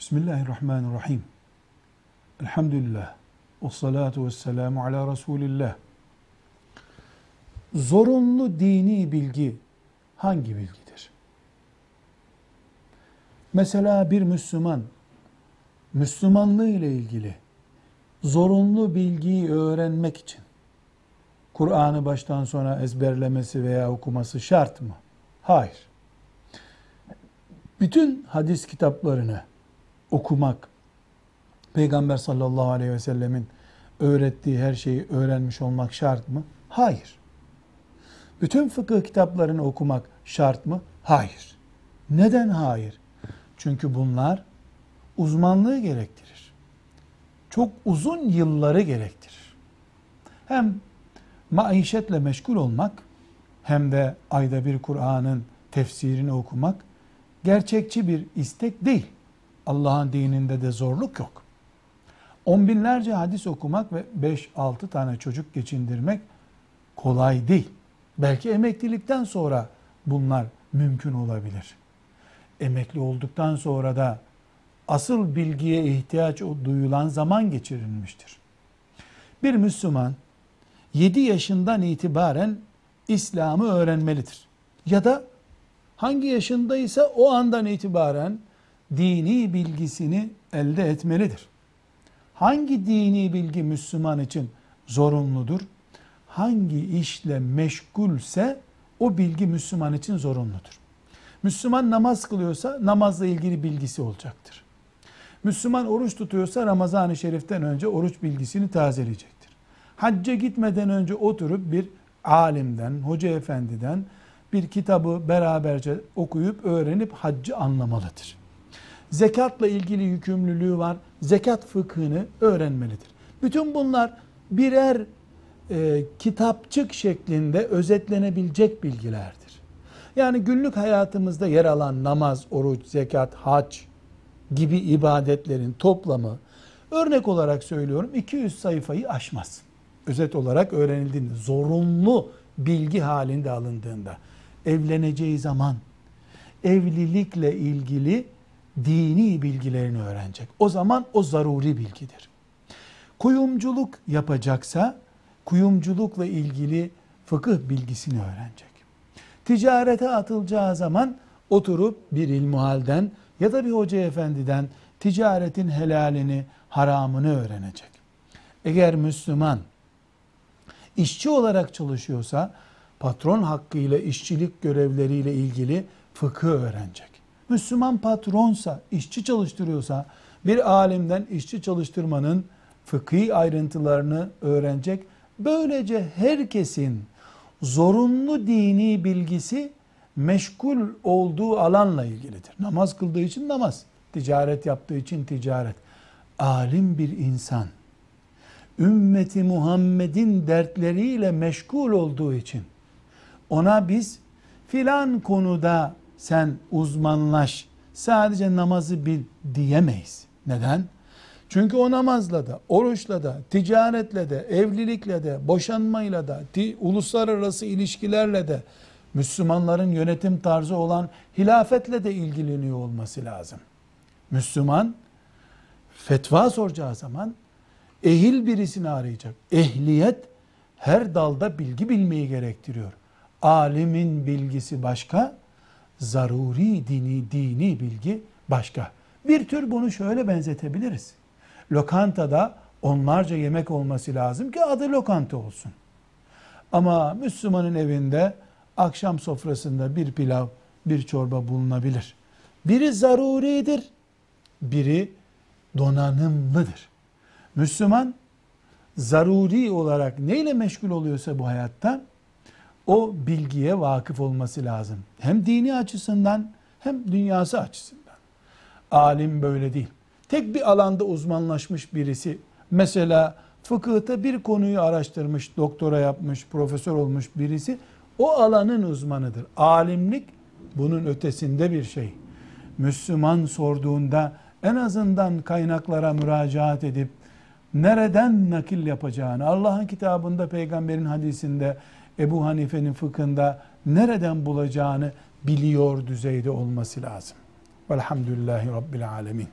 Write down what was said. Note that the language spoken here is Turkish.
Bismillahirrahmanirrahim. Elhamdülillah. Ve salatu ve selamu ala Resulillah. Zorunlu dini bilgi hangi bilgidir? Mesela bir Müslüman, Müslümanlığı ile ilgili zorunlu bilgiyi öğrenmek için Kur'an'ı baştan sona ezberlemesi veya okuması şart mı? Hayır. Bütün hadis kitaplarını okumak, Peygamber sallallahu aleyhi ve sellemin öğrettiği her şeyi öğrenmiş olmak şart mı? Hayır. Bütün fıkıh kitaplarını okumak şart mı? Hayır. Neden hayır? Çünkü bunlar uzmanlığı gerektirir. Çok uzun yılları gerektirir. Hem maişetle meşgul olmak hem de ayda bir Kur'an'ın tefsirini okumak gerçekçi bir istek değil. Allah'ın dininde de zorluk yok. On binlerce hadis okumak ve 5-6 tane çocuk geçindirmek kolay değil. Belki emeklilikten sonra bunlar mümkün olabilir. Emekli olduktan sonra da asıl bilgiye ihtiyaç duyulan zaman geçirilmiştir. Bir Müslüman 7 yaşından itibaren İslam'ı öğrenmelidir. Ya da hangi yaşındaysa o andan itibaren dini bilgisini elde etmelidir. Hangi dini bilgi Müslüman için zorunludur? Hangi işle meşgulse o bilgi Müslüman için zorunludur. Müslüman namaz kılıyorsa namazla ilgili bilgisi olacaktır. Müslüman oruç tutuyorsa Ramazan-ı Şerif'ten önce oruç bilgisini tazeleyecektir. Hacca gitmeden önce oturup bir alimden, hoca efendiden bir kitabı beraberce okuyup öğrenip haccı anlamalıdır zekatla ilgili yükümlülüğü var. Zekat fıkhını öğrenmelidir. Bütün bunlar birer e, kitapçık şeklinde özetlenebilecek bilgilerdir. Yani günlük hayatımızda yer alan namaz, oruç, zekat, hac gibi ibadetlerin toplamı örnek olarak söylüyorum 200 sayfayı aşmaz. Özet olarak öğrenildiğinde zorunlu bilgi halinde alındığında evleneceği zaman evlilikle ilgili dini bilgilerini öğrenecek. O zaman o zaruri bilgidir. Kuyumculuk yapacaksa kuyumculukla ilgili fıkıh bilgisini öğrenecek. Ticarete atılacağı zaman oturup bir ilmuhalden ya da bir hoca efendiden ticaretin helalini, haramını öğrenecek. Eğer Müslüman işçi olarak çalışıyorsa patron hakkıyla işçilik görevleriyle ilgili fıkıh öğrenecek. Müslüman patronsa, işçi çalıştırıyorsa bir alimden işçi çalıştırmanın fıkhi ayrıntılarını öğrenecek. Böylece herkesin zorunlu dini bilgisi meşgul olduğu alanla ilgilidir. Namaz kıldığı için namaz, ticaret yaptığı için ticaret. Alim bir insan, ümmeti Muhammed'in dertleriyle meşgul olduğu için ona biz filan konuda sen uzmanlaş, sadece namazı bil diyemeyiz. Neden? Çünkü o namazla da, oruçla da, ticaretle de, evlilikle de, boşanmayla da, uluslararası ilişkilerle de, Müslümanların yönetim tarzı olan hilafetle de ilgileniyor olması lazım. Müslüman fetva soracağı zaman ehil birisini arayacak. Ehliyet her dalda bilgi bilmeyi gerektiriyor. Alimin bilgisi başka, zaruri dini, dini bilgi başka. Bir tür bunu şöyle benzetebiliriz. Lokantada onlarca yemek olması lazım ki adı lokanta olsun. Ama Müslümanın evinde akşam sofrasında bir pilav, bir çorba bulunabilir. Biri zaruridir, biri donanımlıdır. Müslüman zaruri olarak neyle meşgul oluyorsa bu hayatta o bilgiye vakıf olması lazım. Hem dini açısından hem dünyası açısından. Alim böyle değil. Tek bir alanda uzmanlaşmış birisi mesela fıkıhta bir konuyu araştırmış, doktora yapmış, profesör olmuş birisi o alanın uzmanıdır. Alimlik bunun ötesinde bir şey. Müslüman sorduğunda en azından kaynaklara müracaat edip nereden nakil yapacağını, Allah'ın kitabında, peygamberin hadisinde Ebu Hanife'nin fıkhında nereden bulacağını biliyor düzeyde olması lazım. Velhamdülillahi Rabbil Alemin.